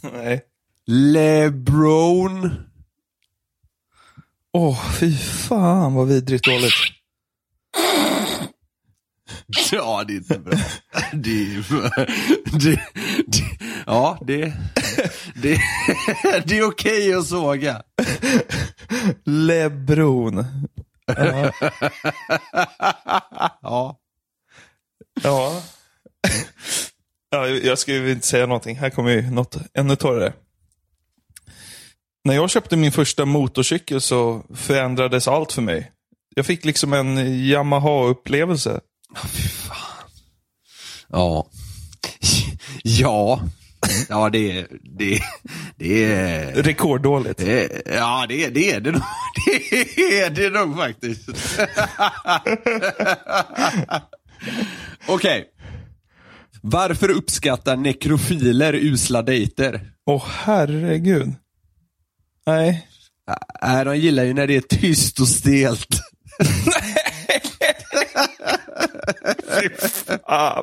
Nej. LeBron. Åh, fy fan vad vidrigt dåligt. Ja, det är inte bra. Det är, det, det, ja, det, det, det är okej att såga. Lebron. Ja. Ja. ja. Ja. Jag ska ju inte säga någonting. Här kommer ju något ännu torrare. När jag köpte min första motorcykel så förändrades allt för mig. Jag fick liksom en Yamaha-upplevelse. Ja. Ja. Ja, det är, det, det är, Rekorddåligt. det ja, det är, det är det nog. Det är det nog faktiskt. Okej. Varför uppskattar nekrofiler usla dejter? Åh herregud. Nej. Nej, de gillar ju när det är tyst och stelt. Ah,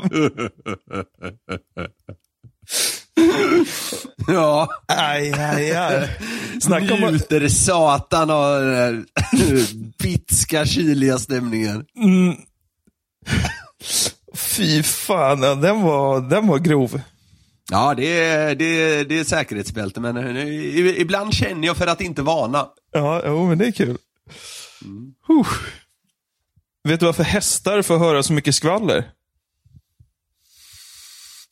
Ja. aj, aj, aj. Snacka om att... Njuter satan av den här bitska, kyliga stämningen. Mm. Fy fan, den, var, den var grov. Ja, det är, det är, det är säkerhetsbälte, men eh, ibland känner jag för att inte varna. Ja, jo, men det är kul. Huh. Vet du varför hästar får höra så mycket skvaller?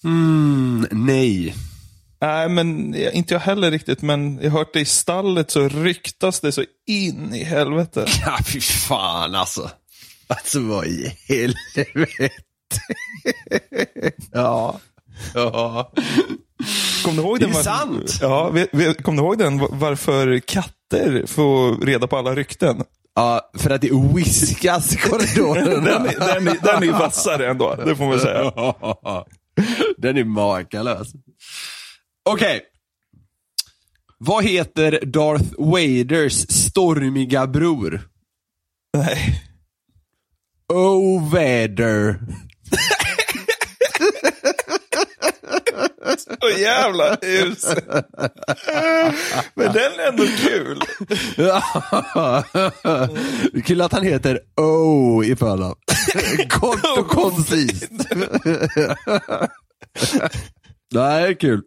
Mm, nej. Nej, men eh, inte jag heller riktigt, men jag har hört det i stallet så ryktas det så in i helvete. Ja, fy fan alltså. Alltså vad i helvete. ja. Ja. Kom du ihåg Det den? är var- sant. Ja, kom du ihåg den? Varför katter får reda på alla rykten? Ja, för att det whiskas i korridoren. Den är, den är, den är vassare ändå, det får man säga. Den är makalös. Okej. Vad heter Darth Vaders stormiga bror? Nej. Oh Åh jävla hus. Men den är ändå kul. Kul att han heter O i förnamn. Kort och koncist. Det här är kul.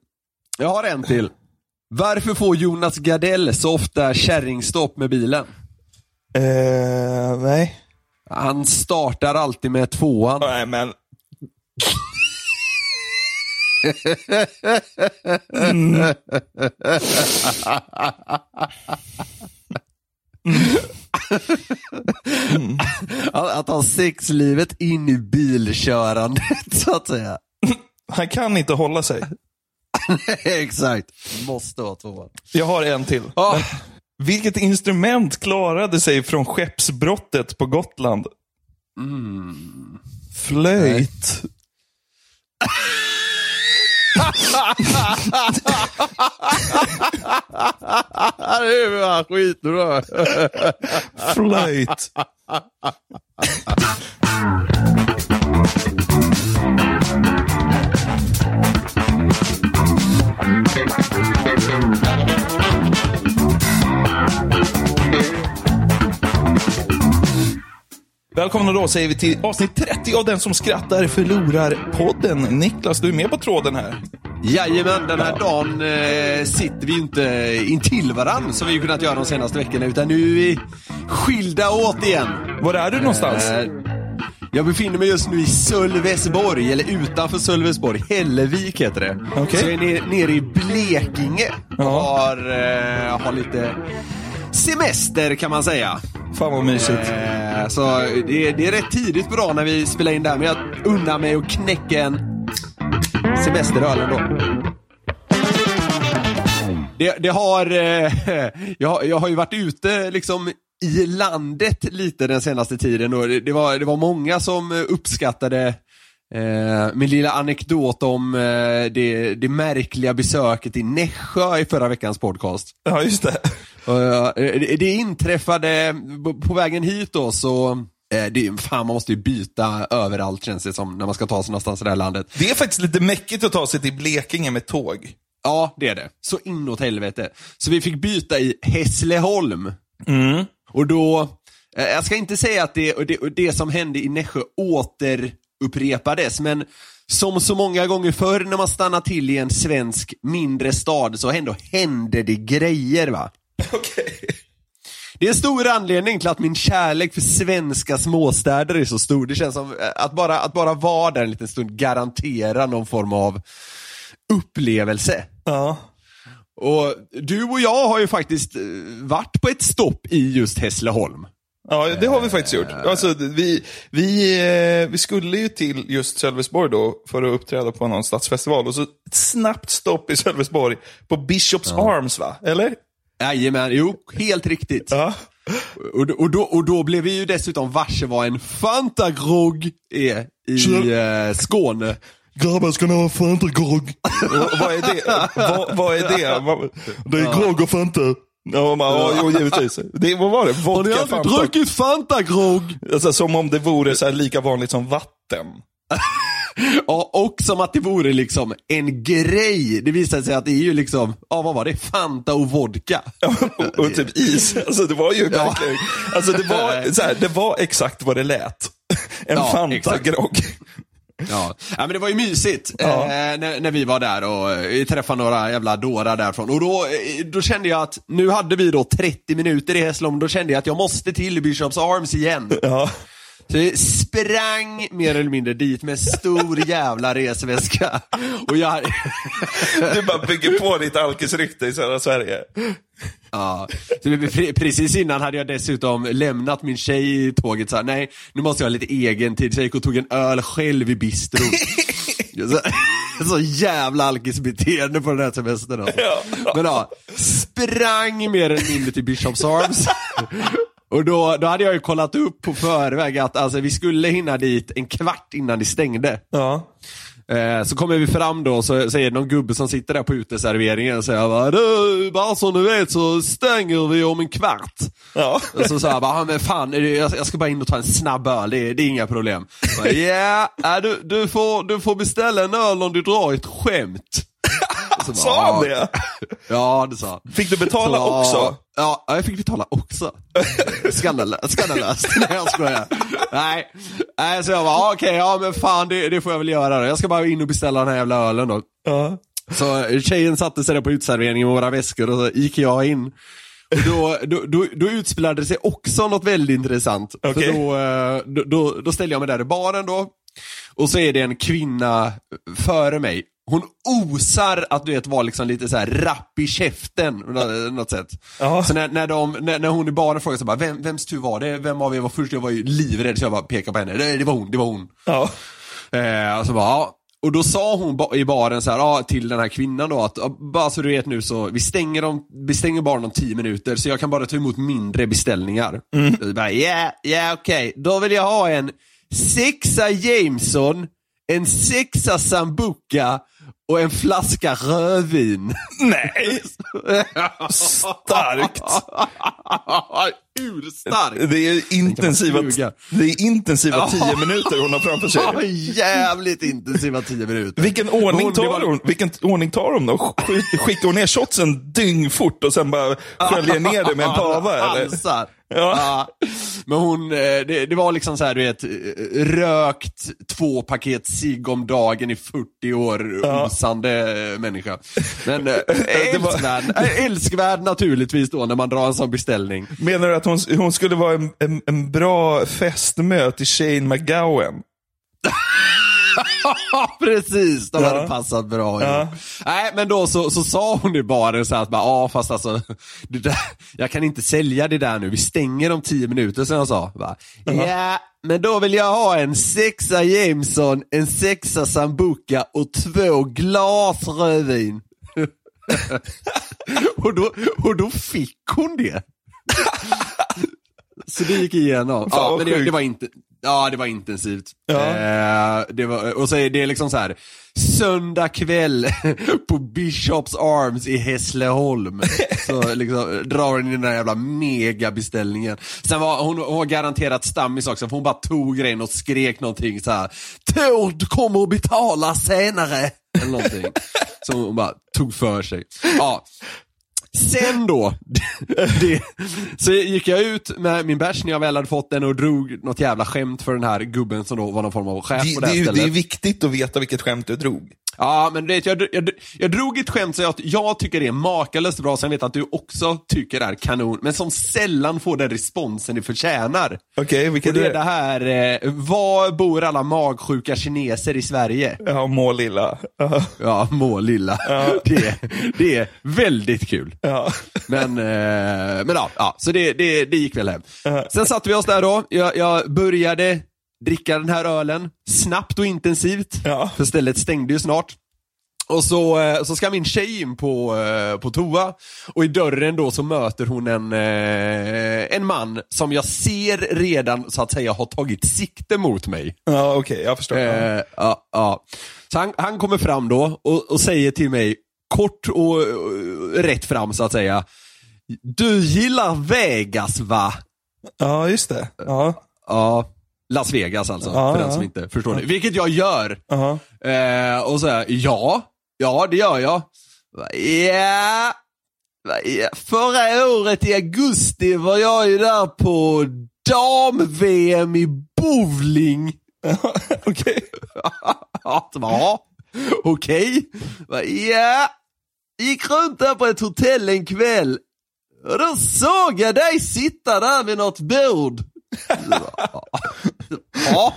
Jag har en till. Varför får Jonas Gardell så ofta kärringstopp med bilen? Eh, nej. Han startar alltid med tvåan. Nej, men. Att att ha sexlivet in i bilkörandet, så att säga. Han kan inte hålla sig. Exakt. Måste vara tvåan. Jag har en till. Ah. Men, vilket instrument klarade sig från skeppsbrottet på Gotland? Flöjt. Det var skitbra. Flöjt. Välkomna då säger vi till avsnitt 30 av Den som skrattar förlorar podden. Niklas, du är med på tråden här. Jajamän, den här dagen eh, sitter vi inte intill varann som vi kunnat göra de senaste veckorna utan nu är vi skilda åt igen. Var är du någonstans? Eh, jag befinner mig just nu i Sölvesborg, eller utanför Sölvesborg. Hällevik heter det. Okej. Så jag är nere, nere i Blekinge och Ja. har, eh, har lite semester kan man säga. Fan vad mysigt. Eh, så det, är- det är rätt tidigt på dagen när vi spelar in där, men jag unnar mig att knäcka en semesteröl ändå. Det, det har, eh, jag, har- jag har ju varit ute liksom i landet lite den senaste tiden och det, det, var, det var många som uppskattade eh, min lilla anekdot om eh, det, det märkliga besöket i Nässjö i förra veckans podcast. Ja, just det. Eh, det, det inträffade på- vägen hit då så eh, det, fan, man måste ju byta överallt känns det som när man ska ta sig någonstans i det här landet. Det är faktiskt lite mäckigt att ta sig till Blekinge med tåg. Ja, det är det. Så inåt helvete. Så vi fick byta i Hässleholm. Och då, eh, jag ska inte säga att det, det, det som hände i Nässjö återupprepades, men som så många gånger förr när man stannar till i en svensk mindre stad så ändå hände det grejer va. Okej. Det är en stor anledning till att min kärlek för svenska småstäder är så stor. Det känns som eh, att bara, att bara vara där en liten stund garanterar någon form av upplevelse. Ja. Och du och jag har ju faktiskt eh, varit på ett stopp i just Hässleholm. Ja, det har vi faktiskt gjort. Alltså, vi, vi, eh, vi skulle ju till just Sölvesborg då för att uppträda på någon stadsfestival. Och så ett snabbt stopp i Sölvesborg på Bishops Arms, va? Eller? Jajamän, jo, helt riktigt. Ja. Och, och, då, och då blev vi ju dessutom varse vad en Fantagrogg är i eh, Skåne. Grabbar, ska ni ha Fanta grogg? vad är det? vad, vad är det? Det är grogg och Fanta. Ja, man, ja, jo, givetvis. Det, vad var det? Har ni Vodka, aldrig Fanta? druckit Fantagrogg? Alltså, som om det vore så här lika vanligt som vatten. Ja, och som att det vore liksom en grej. Det visade sig att det är ju liksom, ja vad var det? Fanta och vodka. och, och typ is. Alltså det var ju verkligen, alltså det var, så här, det var exakt vad det lät. En Ja, Fanta-grogg. Ja. ja, men det var ju mysigt eh, när, när vi var där och eh, träffade några jävla dårar därifrån. Och då, eh, då kände jag att, nu hade vi då 30 minuter i Hässleholm, då kände jag att jag måste till Bishops Arms igen. Ja. Så jag sprang mer eller mindre dit med en stor jävla resväska. Och jag, Du bara bygger på ditt alkisrykte i södra Sverige. ja. Precis innan hade jag dessutom lämnat min tjej i tåget så här, nej, nu måste jag ha lite egen tid. Så jag gick och tog en öl själv i bistron. Så, så jävla alkisbeteende på den här semestern alltså. Men ja, sprang mer eller mindre till Bishops Arms. Och då, då hade jag ju kollat upp på förväg att alltså, vi skulle hinna dit en kvart innan det stängde. Ja. Eh, så kommer vi fram då så säger någon gubbe som sitter där på uteserveringen och säger bara, du, bara som du vet så stänger vi om en kvart. Ja. Och så sa jag bara, "Ah, men fan, jag ska bara in och ta en snabb öl, det är, det är inga problem. Ja, ja, du, du, får, du får beställa en öl om du drar ett skämt. Så bara, Sa han "Ja." det? Ja, det sa han. Fick du betala Så, också? Ja, ja, jag fick betala också. Skandalöst. Skandalöst. Nej, jag skojar. Nej, Nej så jag bara, "Ah, okej, ja men fan det, det får jag väl göra då. Jag ska bara in och beställa den här jävla ölen då. Ja. Så tjejen satte sig där på utserveringen med våra väskor och så gick jag in. Och då, då, då, då utspelade det sig också något väldigt intressant. Okej. För då, eh, då, då, då ställde jag mig där i baren då. Och så är det en kvinna före mig. Hon osar att du vet vara liksom lite så här rapp i käften på nå- något sätt. Ja. Så när, när, de, när, när hon i baren frågade så bara, vem, vems tur var det? Vem av er var först? Jag var ju livrädd så jag bara pekade på henne. Det, det var hon, det var hon. Ja. Eh, och så bara, ja. Och då sa hon i baren så här, ja, till den här kvinnan då att, bara så du vet nu så, vi stänger, om, vi stänger baren om 10 minuter så jag kan bara ta emot mindre beställningar. Mm. Jag bara, ja, ja okej, då vill jag ha en sexa Jameson, en sexa Sambuca och en flaska rödvin. Nej. Starkt. Urstarkt. Det är intensiva, det är intensiva tio minuter hon har framför sig. Ja, jävligt intensiva 10 minuter. Vilken ordning tar hon? Vilken ordning tar hon då? Sk- Skickar hon ner shotsen dyngfort och sen bara sköljer ner det med en pava eller? Ja. Men hon, eh, det, det var liksom så här, du vet, rökt två paket cigg om dagen i 40 år, osande eh, människa. Men eh, älskvärd, älskvärd naturligtvis då när man drar en sån beställning. Menar du att hon, hon skulle vara en, en, en bra fästmö till Shane McGowan? Ja, precis. De Ja. hade passat bra Ja. ihop. Nej, men då så, så sa hon i baren så här att ja fast alltså, där, jag kan inte sälja det där nu, vi stänger om tio minuter som jag sa. Bara, ja, men då vill jag ha en sexa Jameson, en sexa Sambuca och två glas rödvin. och, då, och då fick hon det. Så det gick igenom. Fan, Ja, men det, det var inte, ja det var intensivt. Ja. Eh, det var, och så är det liksom så här söndag kväll på Bishops Arms i Hässleholm. Så liksom drar in den där jävla megabeställningen. Sen var hon, hon var garanterat stammis också, för hon bara tog grejen och skrek någonting så här. Tord kommer att betala senare. Eller någonting. Så hon bara tog för sig. Ja. Sen då, det, så gick jag ut med min bärs när jag väl hade fått den och drog något jävla skämt för den här gubben som då var någon form av chef Det, på det, det är här ju- stället. det är viktigt att veta vilket skämt du drog. Ja, men vet, jag, jag, jag drog ett skämt som jag, jag tycker är makalöst bra, som jag vet att du också tycker är kanon, men som sällan får den responsen det förtjänar. Okej, Och vilket det är det här, eh, var bor alla magsjuka kineser i Sverige? Ja, må lilla. Ja. Ja, må lilla. Det, det är väldigt kul. Ja. Men, eh, men ja, ja så det, det, det gick väl hem. Sen satte vi oss där då, jag, jag började dricka den här ölen, snabbt och intensivt, Ja. för stället stängde ju snart. Och så, eh, så ska min tjej in på, eh, på toa och i dörren då så möter hon en, eh, en man som jag ser redan så att säga har tagit sikte mot mig. Ja, okej, jag förstår. Eh, ja, ja. Så han, han kommer fram då och, och säger till mig, kort och, och rätt fram så att säga. Du gillar Vegas va? ja, just det. Ja. Ja, Las Vegas alltså, Ja, för den ja. som inte förstår det. Vilket jag gör. Ja. Eh, och så här, ja, ja det gör jag. Ja, ja, förra året i augusti var jag ju där på dam-VM i bowling. Okej. Ja, okej. Ja, gick runt där på ett hotell en kväll. Och då såg jag dig sitta där vid något bord. Ja,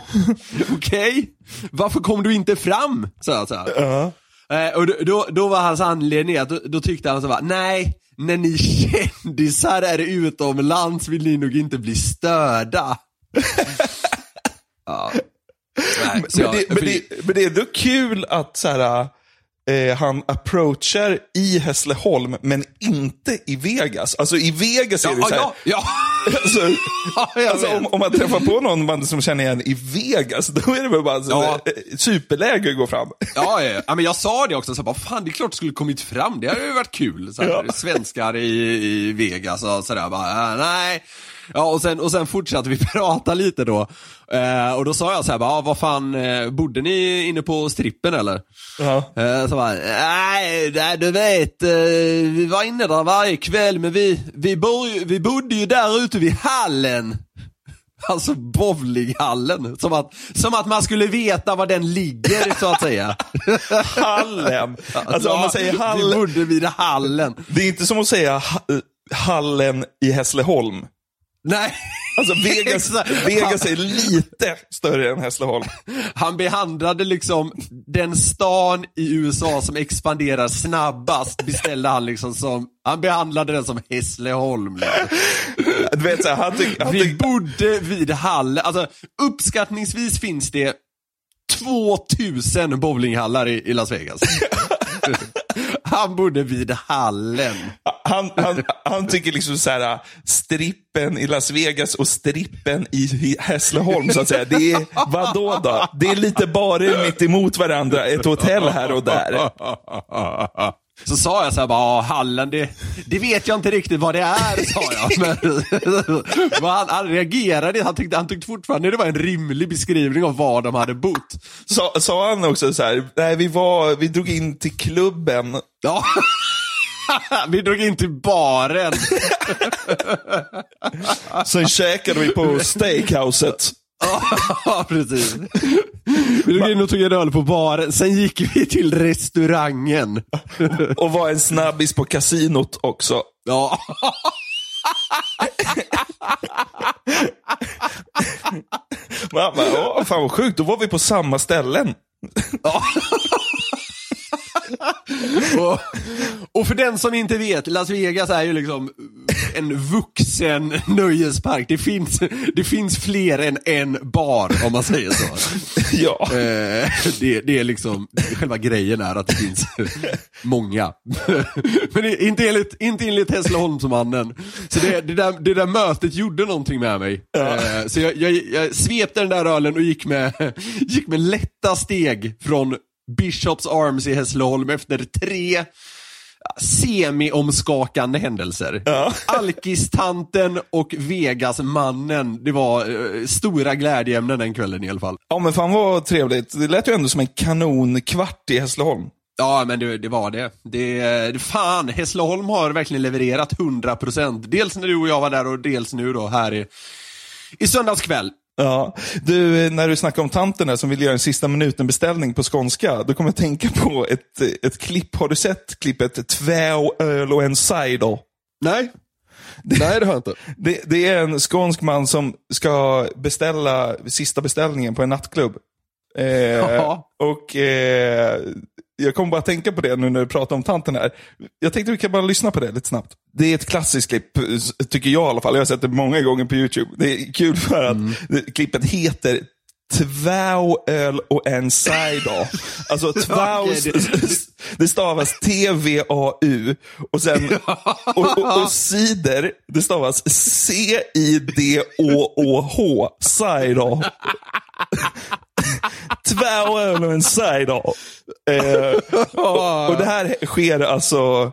okej. Varför kom du inte fram? sa jag så här. Ja. Eh, och då, då, då var hans anledning att då, då tyckte han så bara, nej, när ni kändisar är utomlands vill ni nog inte bli störda. ja. Nej, så Men, jag- det, men, det, men det är ändå kul att så här, eh, han approachar i Hässleholm, men inte i Vegas. Alltså i Vegas är det ja, så här, ja, ja. Alltså, Ja, alltså, om, om man träffar på någon man som känner igen i Vegas, då är det väl bara så, Ja. eh, superläge att gå fram. Ja, ja, ja, men jag sa det också, så bara, fan det är klart det skulle kommit fram, det hade ju varit kul. Så här. Svenskar i, i Vegas och sådär, bara, äh, nej. Ja, och sen, och sen fortsatte vi prata lite då. Eh, och då sa jag så här, bara, ah, vad fan, eh, bodde ni inne på strippen eller? Ja. Eh, så bara, nej, nej, du vet, eh, vi var inne där varje kväll, men vi, vi, bor, ju- vi bodde ju där ute vid hallen. Alltså bowlinghallen. Som att, som att man skulle veta var den ligger, så att säga. Hallen. Alltså om man säger Vi hall, bodde vid hallen. det är inte som att säga ha, hallen i Hässleholm. Nej. Alltså Vegas. Vegas är lite större än Hässleholm. Han behandlade liksom den stan i USA som expanderar snabbast, beställde han liksom som, han behandlade den som Hässleholm. Liksom. Du vet, så här, han tyck, han Vi tyck, bodde vid hallen, alltså uppskattningsvis finns det 2000 bowlinghallar i, i Las Vegas. Han bodde vid hallen. han, han, han tycker liksom så här, strippen i Las Vegas och strippen i Hässleholm, så att säga. Det är, vadå då? Det är lite bara mitt emot varandra, ett hotell här och där. Så sa jag så här bara, "Ja, hallen det, det vet jag inte riktigt vad det är, sa jag. Men, men han, han reagerade, han tyckte, han tyckte fortfarande det var en rimlig beskrivning av var de hade bott. Sa, sa han också så här, nej vi, var, vi drog in till klubben Ja, vi drog in till baren. Sen käkade vi på steakhouset. Ja, precis. Vi drog in och tog en öl på baren, sen gick vi till restaurangen. Och var en snabbis på kasinot också. Ja. Man bara, åh, fan vad sjukt, då var vi på samma ställen. Och, och för den som inte vet, Las Vegas är ju liksom en vuxen nöjespark. Det finns, det finns fler än en bar, om man säger så. Ja. Eh, det, det är liksom, själva grejen är att det finns många. Men det, inte enligt, inte enligt Hässleholmsmannen. Så det, det, där, det där mötet gjorde någonting med mig. Eh, så jag, jag, jag svepte den där ölen och gick med, gick med lätta steg från Bishops Arms i Hässleholm efter tre semi-omskakande händelser. Ja. Alkistanten och Vegas-mannen, det var eh, stora glädjeämnen den kvällen i alla fall. ja, men fan vad trevligt. Det lät ju ändå som en kanonkvart i Hässleholm. Ja, men det, det var det. det. Fan, Hässleholm har verkligen levererat 100%. Dels när du och jag var där och dels nu då här i, i söndags kväll. Ja, du, när du snackar om tanten där som vill göra en sista minuten-beställning på skånska, då kommer jag tänka på ett, ett klipp. Har du sett klippet Två öl och en cider? Nej. Nej, det har jag inte. Det, det är en skånsk man som ska beställa sista beställningen på en nattklubb. Eh, och eh, Jag kommer bara tänka på det nu när du pratar om tanten här. Jag tänkte vi kan bara lyssna på det lite snabbt. Det är ett klassiskt klipp, tycker jag i alla fall. Jag har sett det många gånger på YouTube. Det är kul för att det, klippet heter Två öl och en cider. Alltså två, det stavas T-V-A-U. Och sen, och, och, och cider, det stavas C-I-D-O-O-H. Cider. Två öl och en cider. Eh, och, och det här sker alltså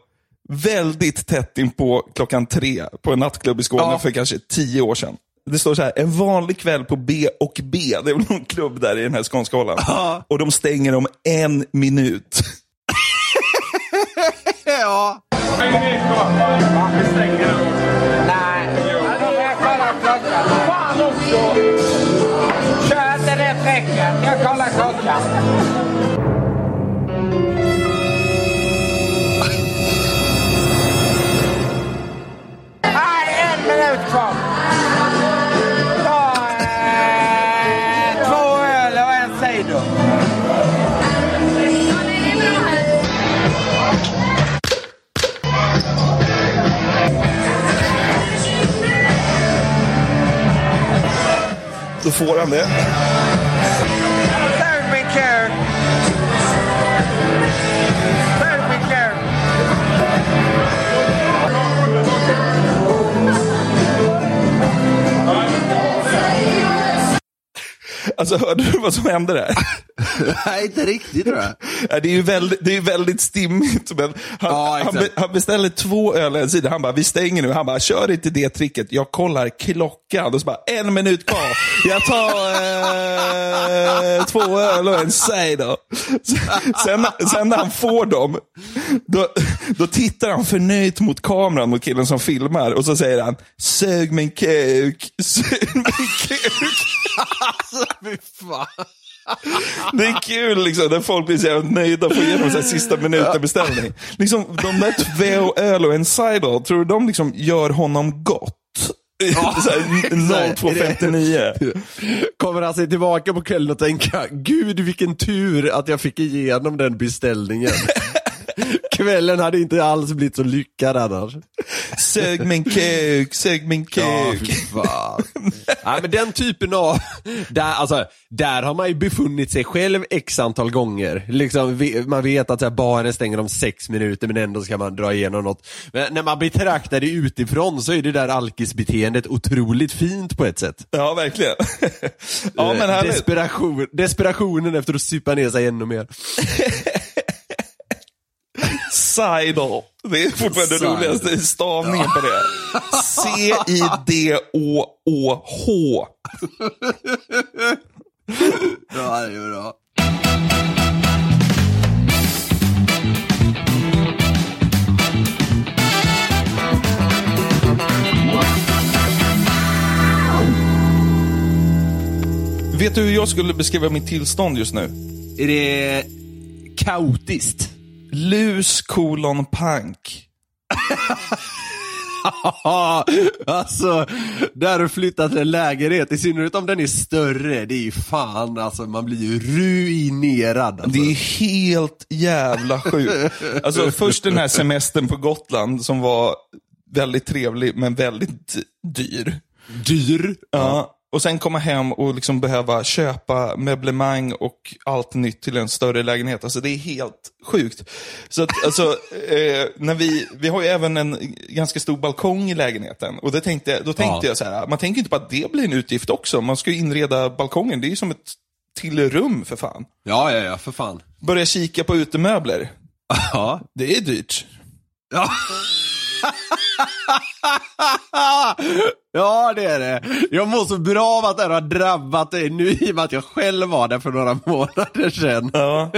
väldigt tätt in på klockan tre på en nattklubb i Skåne Ja. för kanske tio år sedan. Det står så här, en vanlig kväll på B och B. Det är väl någon klubb där i den här skånska hålan. Och de stänger om en minut. Ja. Fräcka. Jag klockan. Nej, en minut kvar. Ta eh, två öl och en cider. Då får han det. Alltså hörde du vad som hände där? Nej, inte riktigt tror jag. Ja, Det är ju väldigt, det är väldigt stimmigt. Men han, Ja, han, be, han beställer två öl en sida. Han bara, vi stänger nu. Han bara, kör inte det tricket. Jag kollar klockan. Och så bara, en minut kvar. Jag tar eh, två öl och en cider. Sen, sen när han får dem, då, då tittar han förnöjt mot kameran mot killen som filmar. Och så säger han, sög min kuk, sög min kuk. Fy fan. Det är kul liksom, när folk blir så jävla nöjda och får igenom så här sista minuten beställning. Liksom, de där två öl och en cider, tror du de liksom gör honom gott? Här, 02.59. Kommer han sig tillbaka på kvällen och tänka, gud vilken tur att jag fick igenom den beställningen. Kvällen hade inte alls blivit så lyckad annars. Sög min kuk, sög min Ja, kuk. fy fan. Nej, men den typen av, där, alltså, där har man ju befunnit sig själv x antal gånger. Liksom, man vet att så här, baren stänger om sex minuter men ändå ska man dra igenom något. Men när man betraktar det utifrån så är det där alkisbeteendet otroligt fint på ett sätt. Ja, verkligen. Ja, men härligt. Desperation, desperationen efter att supa ner sig ännu mer. Sidal. Det är fortfarande det roligaste stavningen på det. C-I-D-O-O-H. Ja, det är bra. Vet du hur jag skulle beskriva mitt tillstånd just nu? Är det kaotiskt? Lus kolon pank. alltså, där du flyttat till en lägenhet, i synnerhet om den är större, det är ju fan alltså, man blir ju ruinerad. Alltså. Det är helt jävla sjukt. Alltså först den här semestern på Gotland som var väldigt trevlig men väldigt dyr. dyr. Ja. Och sen komma hem och liksom behöva köpa möblemang och allt nytt till en större lägenhet. Alltså det är helt sjukt. Så att, alltså, eh, när vi, vi har ju även en ganska stor balkong i lägenheten. Och det tänkte, då tänkte Ja. jag så här, man tänker inte på att det blir en utgift också. Man ska ju inreda balkongen, det är ju som ett till rum för fan. Ja, ja, ja, för fan. Börja kika på utemöbler. Ja. Det är dyrt. Ja. ja, det är det. Jag mår så bra av att det här har drabbat dig nu i och med att jag själv var där för några månader sedan. Ja.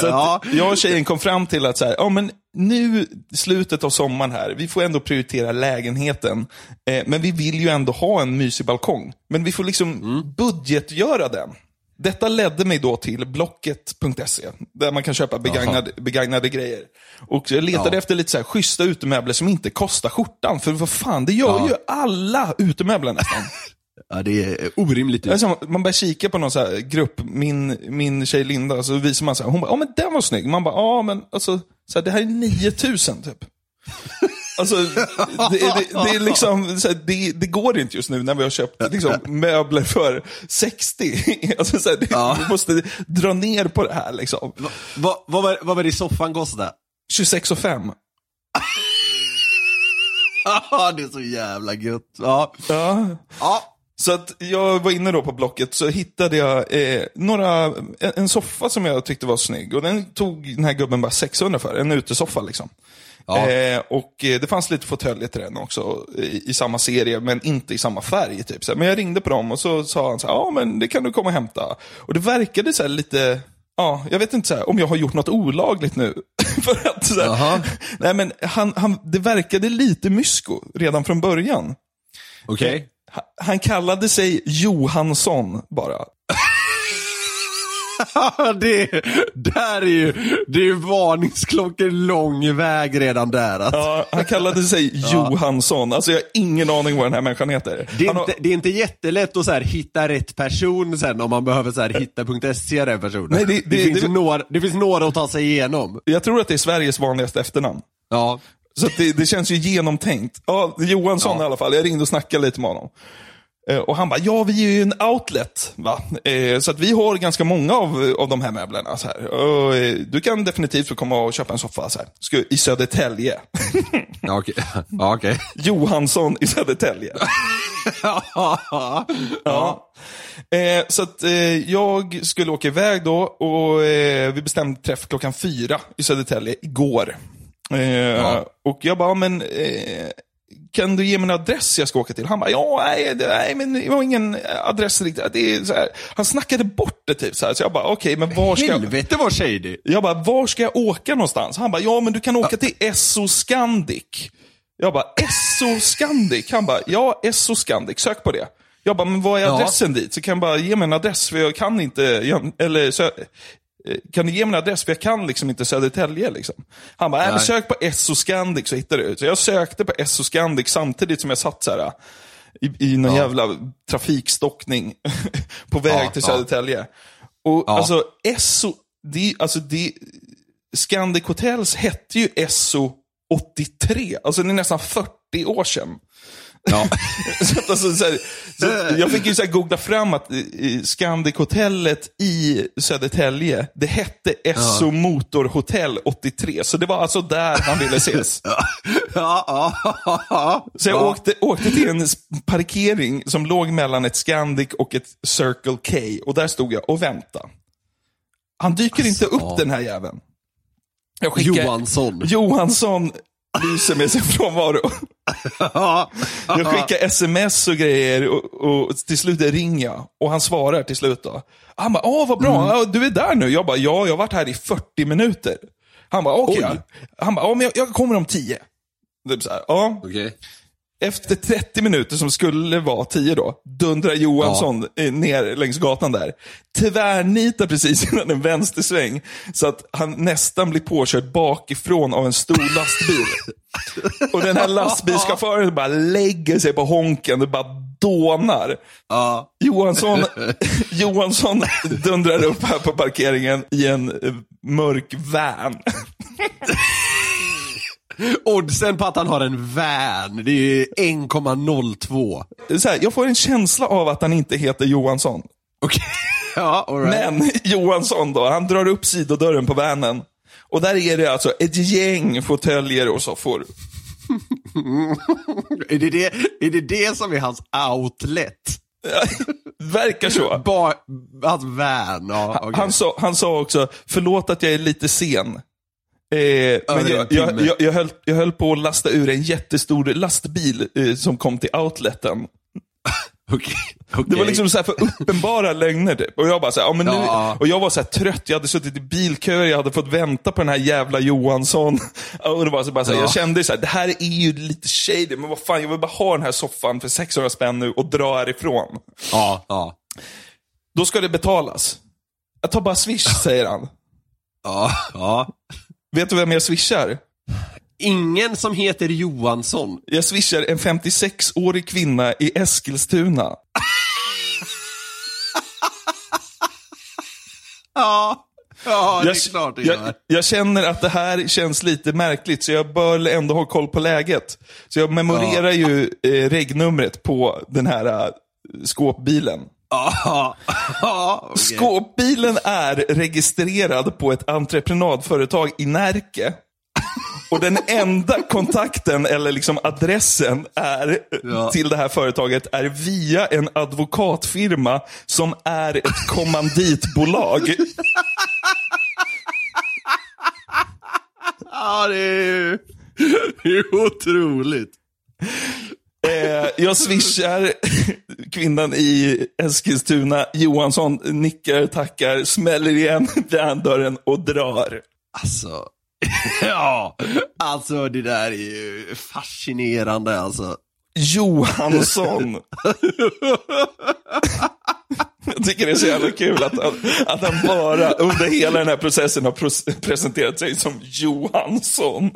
Så Ja. jag och tjejen kom fram till att så här, ja, men nu, slutet av sommaren här, vi får ändå prioritera lägenheten. Eh, men vi vill ju ändå ha en mysig balkong. Men vi får liksom budgetgöra den. Detta ledde mig då till Blocket.se, där man kan köpa begagnade, begagnade grejer. Och jag letade Ja. efter lite så här schyssta utemöbler som inte kostar skjortan. För vad fan, det gör Ja. ju alla utemöbler nästan. Ja, det är orimligt. Alltså, man börjar kika på någon så här grupp, min, min tjej Linda, så visar man så här, hon bara, ja men den var snygg. Man bara, ja men alltså, så här, det här är 9000 typ. Alltså, det, det, det är liksom, det, det går inte just nu när vi har köpt liksom, möbler för 60. Alltså, så här, Ja. Vi måste dra ner på det här liksom. Va, va, vad, var, vad var det soffan kostade? 26 och 5. Ja, det är så jävla gött. Ja. Ja. Ja. Så att jag var inne då på Blocket så hittade jag eh, några, en, en soffa som jag tyckte var snygg. Och den tog den här gubben bara 600 för, en utesoffa liksom. Ja. Eh, och eh, det fanns lite fåtöljer till den också i, i samma serie, men inte i samma färg. Typ. Så men jag ringde på dem och så sa han så här, ja men det kan du komma och hämta. Och det verkade så lite, ja, jag vet inte så här, om jag har gjort något olagligt nu. för att, så här, nej men han, han, det verkade lite mysko redan från början. Okej. Ha- Han kallade sig Johansson bara. det, där är ju, det är ju varningsklockor lång väg redan där. Alltså. Ja, han kallade sig Johansson. Alltså jag har ingen aning vad den här människan heter. Det är, har- inte, det är inte jättelätt att så här, hitta rätt person sen om man behöver så här, hitta.se den personen. Nej, det- det- finns det- några, det finns några att ta sig igenom. Jag tror att det är Sveriges vanligaste efternamn. Ja. Så det, det känns ju genomtänkt. Ja, Johansson Ja. i alla fall. Jag ringde och snackade lite med honom. Eh, Och han bara, ja vi är ju en outlet. Va? Eh, Så att vi har ganska många av, av de här möblerna. Så här. Och, eh, du kan definitivt få komma och köpa en soffa så här. Ska- i Södertälje. Ja, okej. Ja, okej. Johansson i Södertälje. Ja. Eh, så att eh, jag skulle åka iväg då och eh, vi bestämde träff klockan fyra i Södertälje igår. Eh, Och jag bara, men kan du ge mig en adress jag ska åka till? Han bara, ja, nej, det, nej men jag har ingen adress riktigt. Det är så här. Han snackade bort det typ så här. Så jag bara, okej, men var ska jag... Helvete vad shady. Jag bara, var ska jag åka någonstans? Han bara, ja men du kan åka till Esso Scandic. Jag bara, Esso Scandic? Han bara, ja Esso Scandic, sök på det. Jag bara, men vad är Ja. adressen dit? Så kan jag bara ge mig en adress, för jag kan inte, eller eh, kan du ge mig en adress, för jag kan liksom inte Södertälje. Liksom. Han bara, men Nej. sök på Esso Scandic så hittar du. Så jag sökte på Esso Scandic samtidigt som jag satt så här i, i någon jävla trafikstockning på väg Ja, till ja. Södertälje. Och Ja. alltså, Esso, det, alltså det, Scandic Hotels hette ju Esso 83, alltså det är nästan 40 år sedan. Ja. så alltså, så här, så jag fick ju så googla fram att eh, Scandic Hotellet i Södertälje, det hette Esso Motorhotell 83. Så det var alltså där han ville ses. Ja, ja, ja. Så jag ja. åkte, åkte till en parkering som låg mellan ett Scandic och ett Circle K. Och där stod jag och väntade. Han dyker inte upp ja. den här jäveln. Johansson. Johansson lyser med sin frånvaro. Ja. Jag skickar sms och grejer och, och till slut ringer jag. Och han svarar till slut då. Han bara, åh vad bra, ja, du är där nu. Jag bara, ja, jag har varit här i 40 minuter. Han bara, okej. Oj. Han bara, ja, men jag, jag kommer om 10. Typ så här, ja. Okej. Efter 30 minuter, som skulle vara 10 då, dundrar Johansson eh, ner längs gatan där. Tvärnitar precis innan en vänstersväng, så att han nästan blir påkörd bakifrån av en stor lastbil. Och den här lastbilschauffören bara lägger sig på honken och bara dånar. Ja. Johansson, Johansson dundrar upp här på parkeringen i en eh, mörk van. Oddsen på att han har en van, det är 1,02. Så här, jag får en känsla av att han inte heter Johansson. Okej. Ja, right. Men Johansson då, han drar upp sidodörren på vanen. Och där är det alltså ett gäng fåtöljer och soffor. Är det det, är det det som är hans outlet? Verkar så. Ba, hans van, ja. okej. Han, sa, han sa också, förlåt att jag är lite sen. Eh, men en jag, jag, jag, jag, höll, jag höll på att lasta ur en jättestor lastbil eh, som kom till outleten. Okej, okej. Det var liksom så här för uppenbara lögner typ. Och jag bara så här, ja, men nu, Ja. och jag var så här trött, jag hade suttit i bilköer, jag hade fått vänta på den här jävla Johansson. Och det var så bara så här, Ja. Jag kände så här, det här är ju lite shady, men vad fan, jag vill bara ha den här soffan för 600 spänn nu och dra härifrån. Ja, ja. Då ska det betalas. Jag tar bara swish, säger han. Ja, ja. Vet du vem jag swishar? Ingen som heter Johansson. Jag swishar en 56-årig kvinna i Eskilstuna. Ja, ja det Jag, är klart det jag, gör. jag känner att det här känns lite märkligt, så jag bör ändå ha koll på läget. Så jag memorerar ju eh, regnumret på den här eh, skåpbilen. Okej. Skåpbilen är registrerad på ett entreprenadföretag i Närke. Och den enda kontakten eller liksom adressen är, Ja. till det här företaget är via en advokatfirma som är ett kommanditbolag. Ja, det är ju det är otroligt. Eh, jag swishar kvinnan i Eskilstuna. Johansson nickar, tackar, smäller igen dörren och drar. Alltså, ja, alltså det där är ju fascinerande alltså. Johansson. Jag tycker det är så jävla kul att han, att han bara under hela den här processen har presenterat sig som Johansson.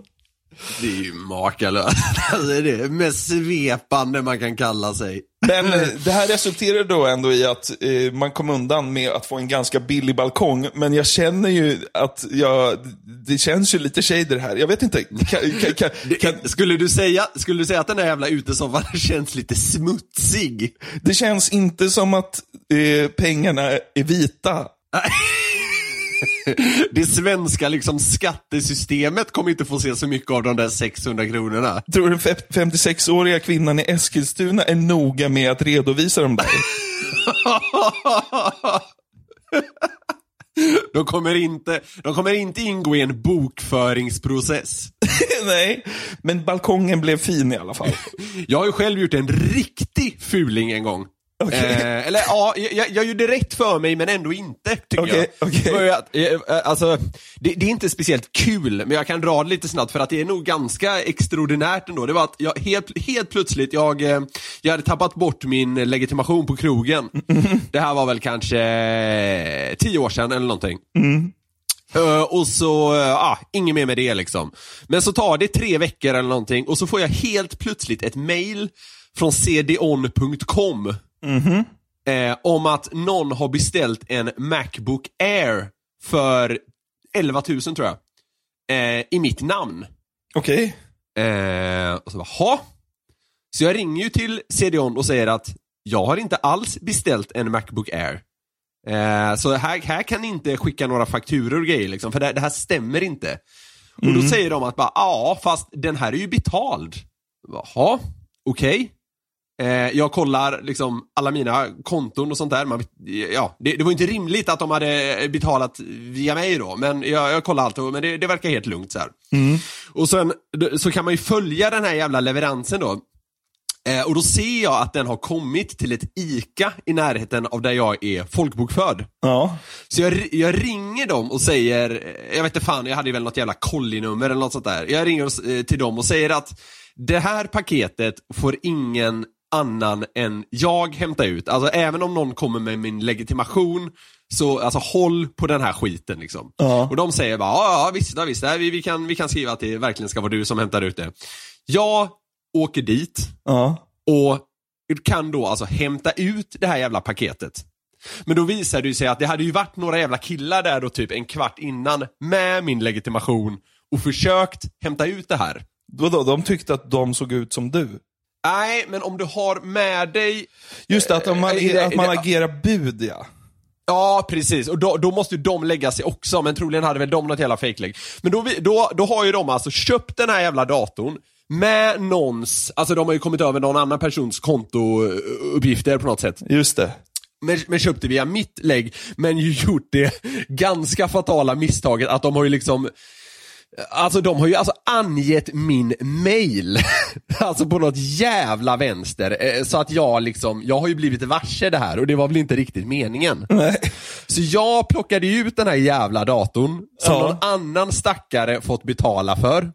Det är ju makalöst. Alltså, det är det mest svepande man kan kalla sig. Men eh, det här resulterar då ändå i att eh, man kom undan med att få en ganska billig balkong. Men jag känner ju att jag, det känns ju lite shader här. Jag vet inte, kan, kan, kan, Skulle du säga, skulle du säga att den där jävla utesoffan känns lite smutsig? det känns inte som att eh, pengarna är vita. Det svenska liksom skattesystemet kommer inte få se så mycket av de där 600 kronorna. Tror du den fe- 56-åriga kvinnan i Eskilstuna är noga med att redovisa dem där? De kommer inte, de kommer inte ingå i en bokföringsprocess. Nej, men balkongen blev fin i alla fall. Jag har ju själv gjort en riktig fuling en gång. Okej. Eh, eller ja, jag, jag gjorde rätt för mig men ändå inte, tycker Okej, jag. okej. För att, eh, alltså, det, det är inte speciellt kul, men jag kan dra det lite snabbt för att det är nog ganska extraordinärt ändå. Det var att jag helt, helt plötsligt, jag, eh, jag hade tappat bort min legitimation på krogen. Det här var väl kanske eh, tio år sedan eller någonting. Eh, och så, uh, ah, inget mer med det liksom. Men så tar det tre veckor eller någonting och så får jag helt plötsligt ett mail från cdon.com eh, om att någon har beställt en Macbook Air för 11 000 tror jag. Eh, I mitt namn. Okej. Eh, och så bara, ha? Så jag ringer ju till CDON och säger att jag har inte alls beställt en Macbook Air. Eh, så här, här kan ni inte skicka några fakturor och grejer liksom, för det, det här stämmer inte. Och då säger de att bara, ja fast den här är ju betald. Jaha, okej. Eh, jag kollar liksom alla mina konton och sånt där. Man, ja, det, det var inte rimligt att de hade betalat via mig då, men jag, jag kollar allt och, men det, det verkar helt lugnt så här. Och sen så kan man ju följa den här jävla leveransen då. Eh, och då ser jag att den har kommit till ett ICA i närheten av där jag är folkbokförd. Ja. Så jag, jag ringer dem och säger, eh, jag vet inte fan, jag hade väl något jävla kollinummer eller något sånt där. Jag ringer eh, till dem och säger att det här paketet får ingen annan än jag hämta ut. Alltså även om någon kommer med min legitimation, så alltså håll på den här skiten liksom. Ja. Och de säger bara, ja visst, ja, visst ja, vi, vi, kan, vi kan skriva att det verkligen ska vara du som hämtar ut det. Jag åker dit Ja. och kan då alltså hämta ut det här jävla paketet. Men då visade det sig att det hade ju varit några jävla killar där då typ en kvart innan med min legitimation och försökt hämta ut det här. Vadå, de tyckte att de såg ut som du? Nej, men om du har med dig Just det, att, Eh, det- att man det- agerar bud ja. Ja, precis. Och då, då måste ju de lägga sig också, men troligen hade väl de något jävla fejklägg. Men då, då, då har ju de alltså köpt den här jävla datorn med någons, alltså de har ju kommit över någon annan persons kontouppgifter på något sätt. Just det. Men, men köpte via mitt lägg, men ju gjort det ganska fatala misstaget att de har ju liksom Alltså de har ju alltså angett min mail, alltså på något jävla vänster, eh, så att jag liksom, jag har ju blivit varse det här och det var väl inte riktigt meningen. Nej. Så jag plockade ut den här jävla datorn som Ja. någon annan stackare fått betala för.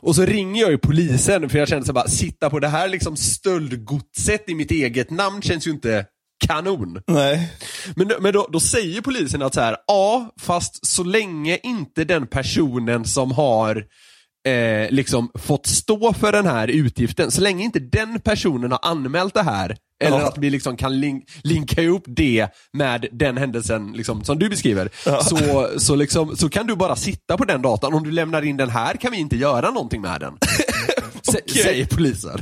Och så ringer jag ju polisen för jag kände så bara, sitta på det här liksom stöldgodset i mitt eget namn känns ju inte kanon. Nej. Men, men då, då säger polisen att så här, ja, fast så länge inte den personen som har eh, liksom fått stå för den här utgiften, så länge inte den personen har anmält det här, eller Ja. att vi liksom kan link, linka ihop det med den händelsen liksom, som du beskriver, så, så, liksom, så kan du bara sitta på den datan. Om du lämnar in den här kan vi inte göra någonting med den. Sä- Säger polisen.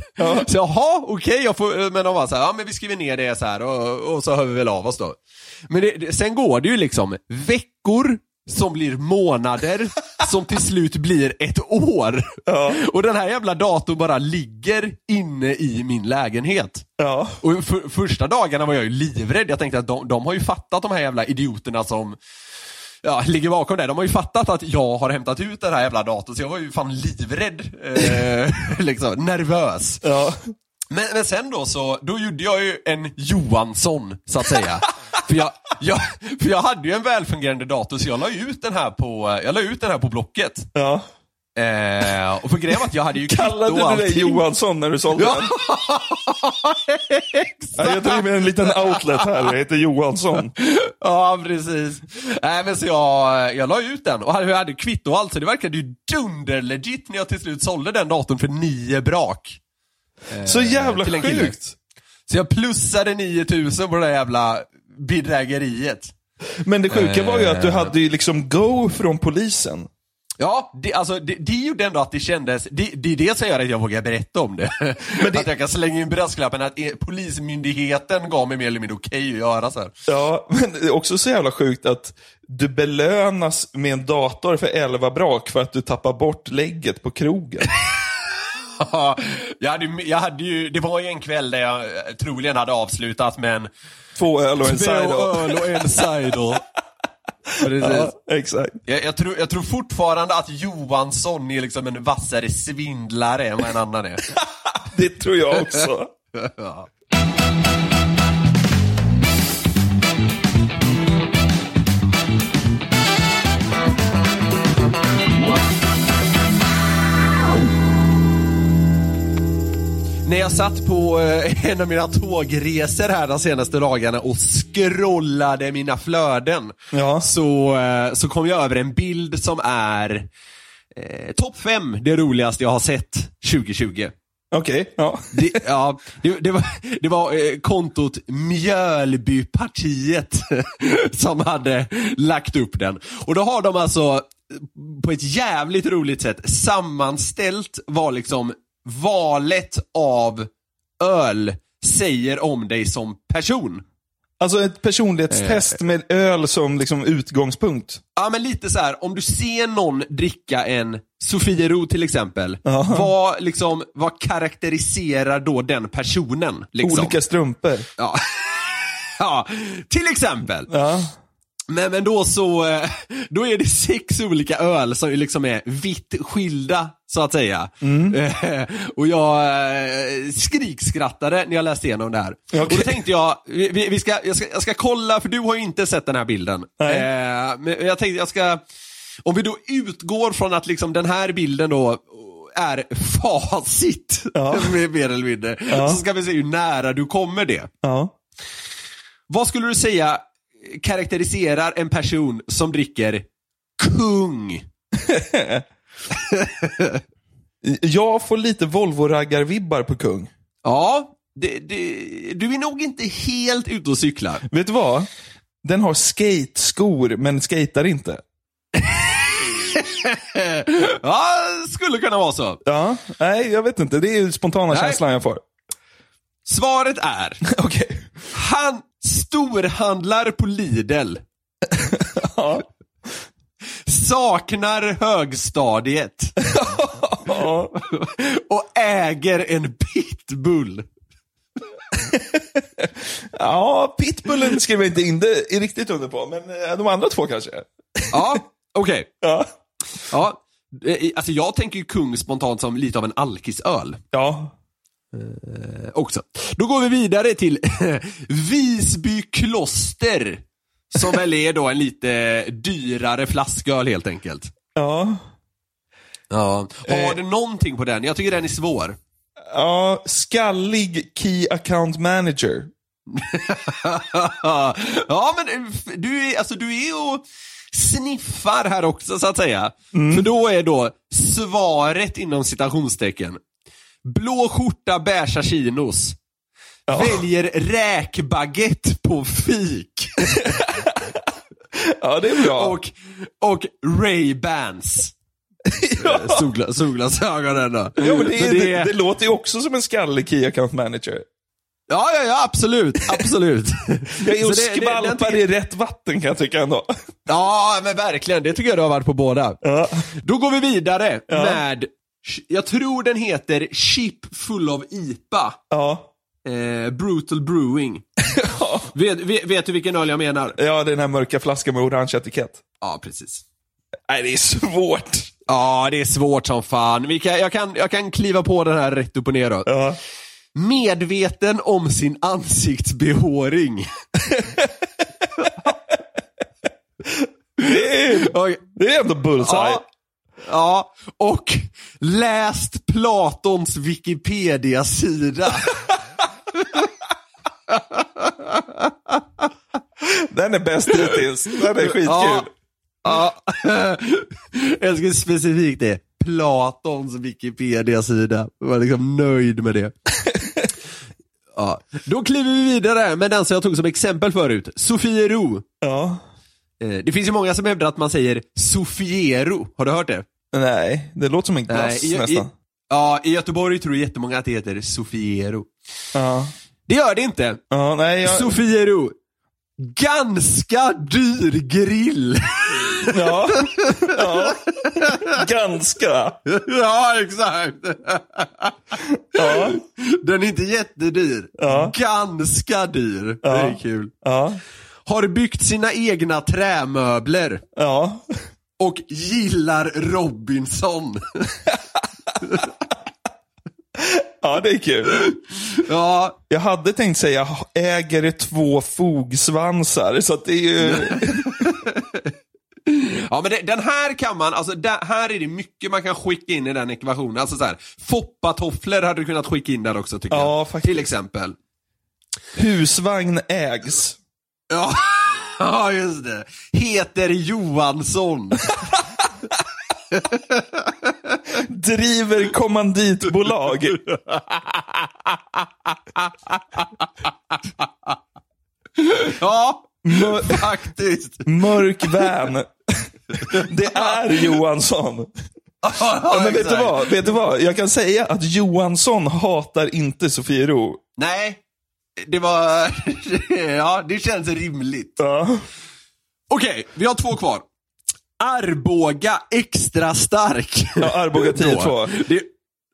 Så jaha, okej, jag får, men de var så här, ja men vi skriver ner det så här och, och så hör vi väl av oss då. Men det, det, sen går det ju liksom veckor som blir månader, som till slut blir ett år. Och den här jävla datorn bara ligger inne i min lägenhet. Ja. Och för, första dagarna var jag ju livrädd. Jag tänkte att de, de har ju fattat de här jävla idioterna som ja, ligger bakom det. De har ju fattat att jag har hämtat ut den här jävla datorn, så jag var ju fan livrädd. Eh, liksom, nervös. Ja. Men, men sen då så, då gjorde jag ju en Johansson, så att säga. för, jag, jag, för jag hade ju en välfungerande dator, så jag la ut den här på, jag la ut den här på Blocket. ja. Eh, och för grejen att jag hade ju Kallade du dig. Johansson när du sålde den? Ja, jag driver en liten outlet här, jag heter Johansson. Ja, precis. Nej, men så jag, jag la ut den och hade, jag hade kvitto och allt, så det verkade ju dunderlegit när jag till slut sålde den datorn för nio brak. Så jävla sjukt. Så jag plussade 9000 på det där jävla bedrägeriet. Men det sjuka var ju att du Eh. hade ju liksom go från polisen. Ja, det, alltså, det, det gjorde ändå att det kändes, det, det är det som gör att jag vågar berätta om det. Men det- Att jag kan slänga in brasklappen att eh, polismyndigheten gav mig mer eller mindre okej att göra så här. Ja, men det är också så jävla sjukt att du belönas med en dator för 11 brak för att du tappar bort lägget på krogen. Ja, jag hade, jag hade ju, det var ju en kväll där jag eh, troligen hade avslutat med en Två öl och en två cider. öl och en cider. Precis. Ja, exakt. Jag, jag, tror, jag tror fortfarande att Johansson är liksom en vassare svindlare än vad en annan är. Det tror jag också. Ja. När jag satt på eh, en av mina tågresor här de senaste dagarna och scrollade mina flöden Ja. så, eh, så kom jag över en bild som är eh, topp 5 det roligaste jag har sett 2020. Okej, ja. Det, ja, det, det var, det var eh, kontot Mjölbypartiet som hade lagt upp den. Och då har de alltså på ett jävligt roligt sätt sammanställt vad liksom valet av öl säger om dig som person. Alltså ett personlighetstest med öl som liksom utgångspunkt. Ja men lite så här, om du ser någon dricka en Sofiero till exempel, vad, liksom, vad karaktäriserar då den personen? Liksom? Olika strumpor. Ja. ja, till exempel. Ja. Men, men då så, eh, då är det sex olika öl som liksom är vitt skilda, så att säga. Eh, Och jag eh, skrikskrattade när jag läste igenom det här. Okej. Och då tänkte jag, vi, vi ska, jag, ska, jag ska kolla, för du har ju inte sett den här bilden. Nej. Eh, Men jag tänkte jag ska, om vi då utgår från att liksom den här bilden då är facit, mer mer eller mindre. Så ska vi se hur nära du kommer det. Ja. Vad skulle du säga karaktäriserar en person som dricker kung? Jag får lite Volvo-raggar-vibbar på kung. Ja, det, det, du är nog inte helt ute och cyklar. Vet du vad? Den har skate-skor, men skater inte. Ja, skulle kunna vara så. Ja, nej, jag vet inte. Det är ju spontana Nej. känslan jag får. Svaret är, Okej. han storhandlar på Lidl. Ja. Saknar högstadiet. Och äger en pitbull. ja, pitbullen skriver jag inte in det riktigt under på, men eh, de andra två kanske. Ja, okej. Ja. Ja. Eh, Alltså jag tänker ju kung spontant som lite av en alkisöl. Ja. Eh, också. Då går vi vidare till Visby kloster. Som väl är då en lite dyrare flasköl helt enkelt. Ja. Ja. Har Eh. du någonting på den? Jag tycker den är svår. Ja, skallig Key Account Manager. ja men du är, alltså, du är och sniffar här också så att säga. För då är då svaret inom citationstecken. Blå skjorta, beiga chinos. Väljer räkbaguette på fik. Ja, det är bra. och, och Ray-Bans. Eh, Solgla, solglasögonen då. ja, men det, är, det, det låter ju också som en skallig Key Account Manager. Ja, ja, ja, absolut. Absolut. Jag är och det- det- skvalpar i rätt vatten kan jag tycka ändå. Ja, men verkligen. Det tycker jag du har varit på båda. Ja. Då går vi vidare med, jag tror den heter Chip Full of IPA. Ja. Eh, Brutal Brewing. vet, vet, vet du vilken öl jag menar? ja, den här mörka flaskan med orange etikett. Ja, precis. Nej, det är svårt. Ja, det är svårt som fan. Vi kan, jag, kan, jag kan kliva på den här rätt upp och ner då. Ja. Medveten om sin ansiktsbehåring. Det är, det är ändå bullseye. Ja. Ja, och läst Platons Wikipedia-sida. Den är bäst hittills. Den är skitkul. Ja. Ja. Jag ska specifikt det. Platons Wikipedia-sida. Jag var liksom nöjd med det. Ja. Då kliver vi vidare med den som jag tog som exempel förut. Sofiero. Ja. Eh, Det finns ju många som hävdar att man säger Sofiero. Har du hört det? Nej, det låter som en glass i, i, nästan. ja, i Göteborg tror jättemånga att det heter Sofiero. Ja. Det gör det inte. Ja, nej, jag, Sofiero. Ganska dyr grill. ja. ja. Ganska. ja, exakt. Ja. Den är inte jättedyr. Ja. Ganska dyr. Det Ja. är kul. Ja. Har byggt sina egna trämöbler Ja. och gillar Robinson. Ja, det är kul. ja, Jag hade tänkt säga, äger två fogsvansar, så det är ju... ja, men det, den här kan man, alltså där, här är det mycket man kan skicka in i den ekvationen. Alltså så här, foppatofflor hade du kunnat skicka in där också tycker Ja, jag. faktiskt. Till exempel. Husvagn ägs. Ja, ja just det. Heter Johansson. Driver kommanditbolag. Ja, Mör, faktiskt. mörk van. Det är Johansson. Ja, men vet du, vad? vet du vad? Jag kan säga att Johansson hatar inte Sofiero. Nej, det var... ja, det känns rimligt. Ja. Okej, vi har två kvar. Arboga extra stark. Ja, Arboga 10-2. Då. Det,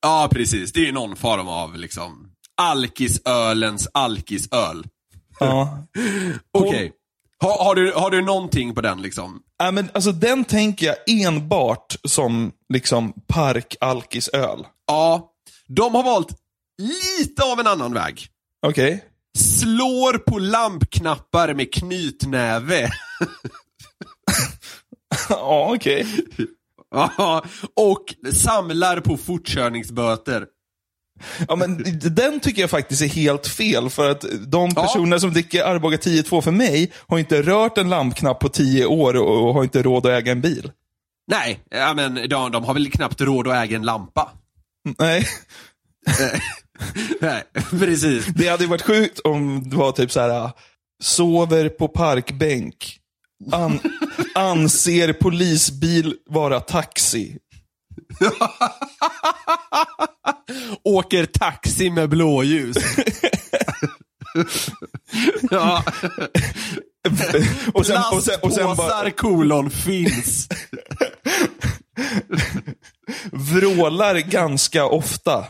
ja, precis. Det är någon form av liksom alkisölens alkisöl. Ja. Okej. Har, har, du, har du någonting på den liksom? Ja, men alltså, den tänker jag enbart som liksom park-alkisöl. Ja, de har valt lite av en annan väg. Okej. Slår på lampknappar med knytnäve. Ja, okej. Ja, och samlar på fortkörningsböter. Ja, men den tycker jag faktiskt är helt fel. För att de personer som dricker Arboga 10-2 för mig har inte rört en lampknapp på 10 år och, och har inte råd att äga en bil. Nej, ja, men de, de har väl knappt råd att äga en lampa. Nej, Nej, precis. det hade varit sjukt om det var typ så här. sover på parkbänk, An, anser polisbil vara taxi. Åker taxi med blåljus. ja. Och sen, och sen, och sen bara kolon finns. vrålar ganska ofta.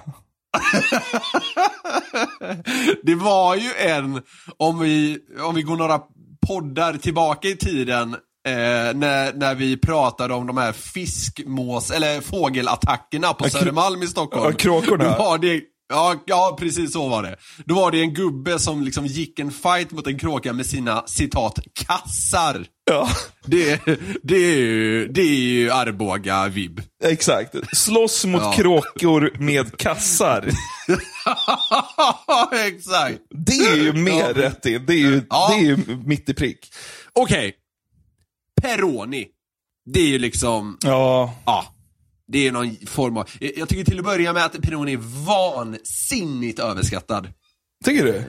Det var ju en, om vi, om vi går några poddar tillbaka i tiden, eh, när, när vi pratade om de här fiskmås, eller fågelattackerna på Södermalm i Stockholm. Ja, kråkorna. Då var det, ja, ja, precis så var det. Då var det en gubbe som liksom gick en fight mot en kråka med sina, citat, kassar. Ja, Det, det är ju, det är ju Arboga-vibb. exakt. Slåss mot Ja. kråkor med kassar. Exakt. Det är ju mer rätt in. Det är ju, Ja. det är ju mitt i prick. Okej. Peroni. Det är ju liksom, Ja, ja. Det är någon form av, jag tycker till att börja med att Peroni är vansinnigt överskattad. tycker du?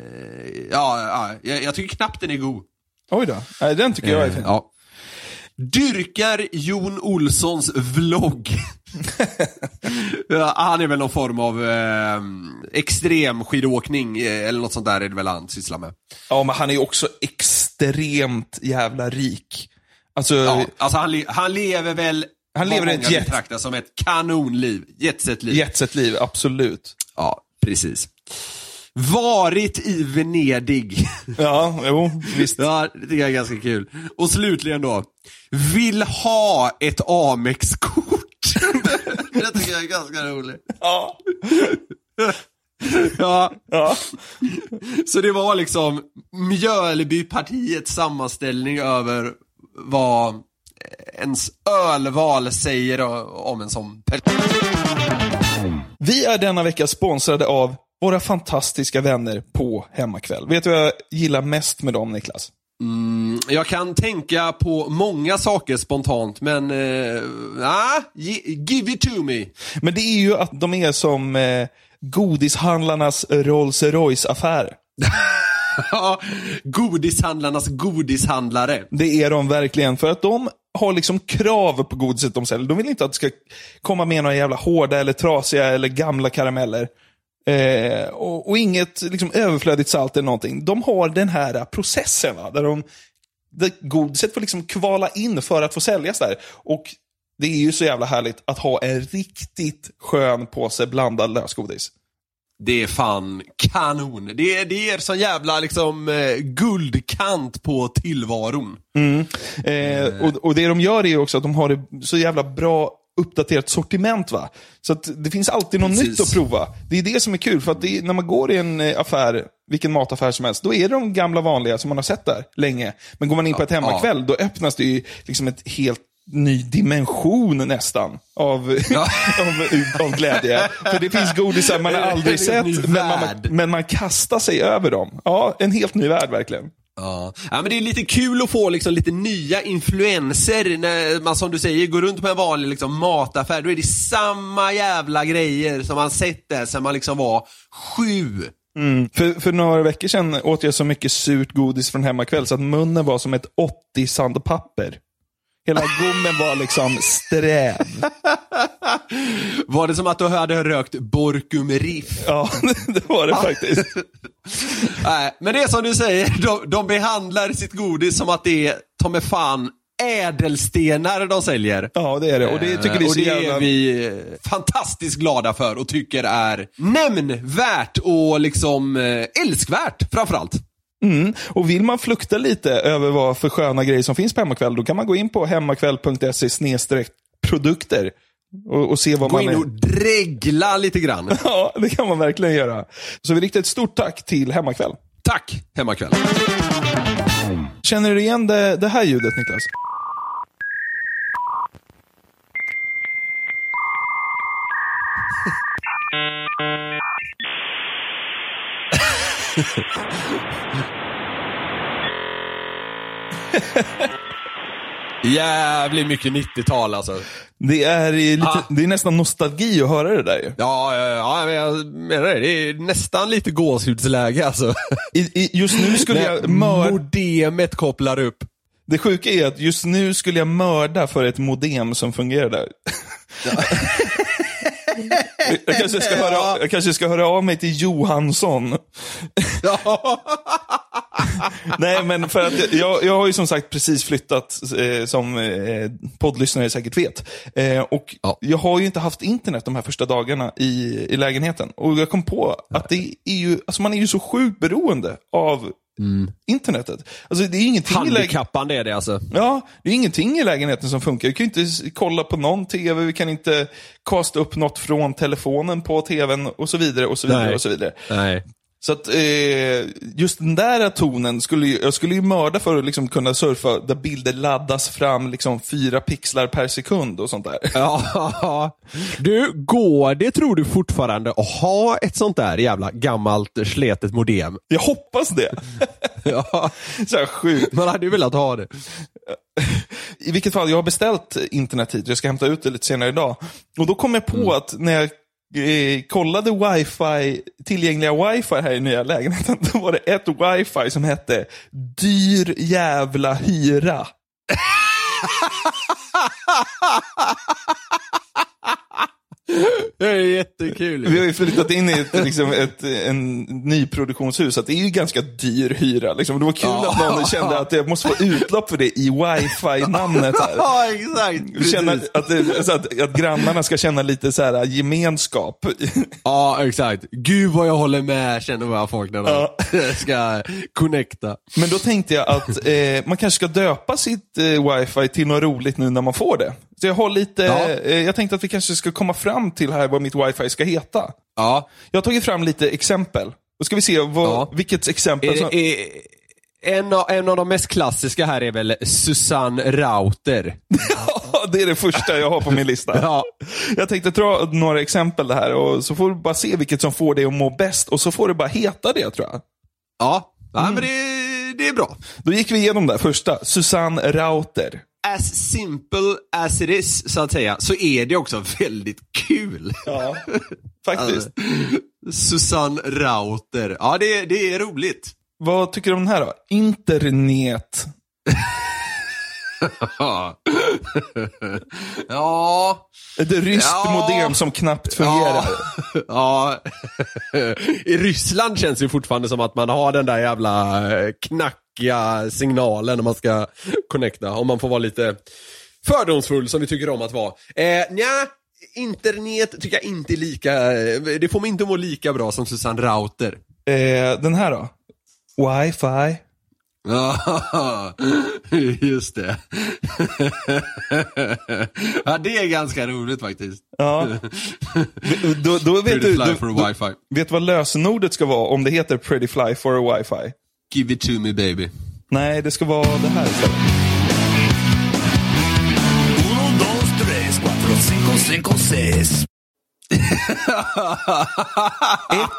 Ja, ja jag, jag tycker knappt den är god. Oj då. Den tycker jag är fin. Ja. Dyrkar Jon Olssons vlogg. han är väl någon form av eh, extrem skidåkning eh, eller något sånt där är det väl han sysslar med. Ja, men han är också extremt jävla rik. Alltså, Ja, alltså han, han lever väl Han lever ett jet- betraktar som ett kanonliv. Jetset-liv. jetset-liv, absolut. Ja, precis. Varit i Venedig. Ja, jo, visst. ja, det tycker jag är ganska kul. Och slutligen då. Vill ha ett Amex-kort. det tycker jag är ganska roligt. Ja. Ja, Ja. så det var liksom Mjölbypartiets sammanställning över vad ens ölval säger om en sån person. Vi är denna vecka sponsrade av våra fantastiska vänner på Hemmakväll. Vet du vad jag gillar mest med dem, Niklas? Jag kan tänka på många saker spontant, men... Eh, ah, give it to me. Men det är ju att de är som eh, godishandlarnas Rolls Royce-affär. Godishandlarnas godishandlare. Det är de verkligen. För att de har liksom krav på godiset de säljer. De vill inte att det ska komma med några jävla hårda eller trasiga eller gamla karameller. Eh, och, och inget liksom, överflödigt salt eller någonting. De har den här processen va, där, de, där godiset får liksom kvala in för att få säljas där. Och det är ju så jävla härligt att ha en riktigt skön påse blandad lösgodis. Det är fan kanon. Det är, det är sån jävla liksom eh, guldkant på tillvaron. Eh, och, och det de gör är också att de har det så jävla bra uppdaterat sortiment. va. Så att det finns alltid något Precis. nytt att prova. Det är det som är kul, för att är, när man går i en eh, affär, vilken mataffär som helst, då är det de gamla vanliga som man har sett där länge. Men går man in på ett hemmakväll, då öppnas det ju liksom ett helt ny dimension nästan av, av, av glädje. För det finns godisar man har aldrig sett, men man, men man kastar sig över dem. Ja, en helt ny värld verkligen. Ja. ja, men det är lite kul att få liksom lite nya influenser när man som du säger går runt på en vanlig liksom, mataffär. Då är det samma jävla grejer som man sett där sen man liksom var sju. För, för några veckor sedan åt jag så mycket surt godis från hemmakväll så att munnen var som ett 80 sandpapper. Hela gommen var liksom sträv. Var det som att du hade rökt Borkum Riff? Ja, det var det faktiskt. Nej, men det är som du säger, de, de behandlar sitt godis som att det är, ta mig fan, ädelstenar de säljer. Ja, det är det. Och det tycker vi är och så det jävla... är vi eh, fantastiskt glada för och tycker är nämnvärt och liksom eh, älskvärt framförallt. Mm. Och vill man flukta lite över vad för sköna grejer som finns på Hemmakväll, då kan man gå in på hemmakväll.se produkter. Och, och, se vad Gå man in och dregla lite grann. ja, det kan man verkligen göra. Så vi riktar ett stort tack till Hemmakväll. Tack, Hemmakväll. Känner du igen det, det här ljudet, Niklas? Jävligt mycket 90-tal alltså. Det är, lite, Ah. det är nästan nostalgi att höra det där ju. Ja, ja, ja jag menar det. Det är nästan lite gåshudsläge alltså. I, i, just nu skulle jag mörda, modemet kopplar upp. det sjuka är att just nu skulle jag mörda för ett modem som fungerar där. jag, kanske ska höra, jag kanske ska höra av mig till Johansson. Nej, men för att jag, jag har ju som sagt precis flyttat, eh, som eh, poddlyssnare säkert vet. Eh, och Ja. jag har ju inte haft internet de här första dagarna i, i lägenheten. Och jag kom på att det är ju, alltså man är ju så sjukt beroende av internetet. Alltså det är ingenting. Handikappande är det alltså. Ja, det är ingenting i lägenheten som funkar. Vi kan inte kolla på någon tv, vi kan inte kasta upp något från telefonen på tvn och så vidare. och så vidare Nej. och så vidare. Nej. Så att eh, just den där tonen, skulle ju, jag skulle ju mörda för att liksom kunna surfa där bilder laddas fram liksom fyra pixlar per sekund och sånt där. Ja, du, går det tror du fortfarande att ha ett sånt där jävla gammalt sletet modem? Jag hoppas det. Ja, Så här sjukt. man hade ju velat ha det. I vilket fall, jag har beställt internet hit. Jag ska hämta ut det lite senare idag. Och då kom jag på att när jag eh, kollade wifi, tillgängliga wifi här i nya lägenheten, då var det ett wifi som hette Dyr jävla hyra. Det är jättekul. Vi har ju flyttat in i ett, liksom, ett en nyproduktionshus, så att det är ju ganska dyr hyra. Liksom. Det var kul att någon kände att jag måste få utlopp för det i wifi-namnet. Ja, exakt. Känna att, det, att, att grannarna ska känna lite så här gemenskap. Ja, exakt. Gud vad jag håller med, känner vad folk när de Ja. ska connecta. Men då tänkte jag att eh, man kanske ska döpa sitt eh, wifi till något roligt nu när man får det. Så jag har lite, Ja. eh, jag tänkte att vi kanske ska komma fram till här vad mitt wifi ska heta. Ja. Jag har tagit fram lite exempel. Då ska vi se vad, Ja. vilket exempel Är, som... är, en, av, en av de mest klassiska här är väl Susanne Rauter. Ja, det är det första jag har på min lista. Ja. Jag tänkte dra några exempel här och så får du bara se vilket som får dig att må bäst och så får det bara heta det tror jag. Ja, ja Mm. men det, det är bra. Då gick vi igenom det första, Susanne Rauter. As simple as it is, så att säga, så är det också väldigt kul. Ja, faktiskt. Susanne Rauter. Ja, det, det är roligt. Vad tycker du om den här då? Internet. Ja. ja. Ett ryskt Ja. modem som knappt fungerar. ja. I Ryssland känns det fortfarande som att man har den där jävla eh, knackiga signalen när man ska connecta. Om man får vara lite fördomsfull som vi tycker om att vara. Eh, nja, internet tycker jag inte är lika, eh, det får man inte må lika bra som Susanne Rauter. Eh, den här då? Wifi. Ja, just det. ja, det är ganska roligt faktiskt. Ja. då, då vet Pretty du, fly då, for a wifi. vet du vad lösenordet ska vara om det heter Pretty Fly for a Wifi? Give it to me baby. Nej, det ska vara det här istället. Uno, dos, tres, cuatro, cinco, cinco, seis. 1,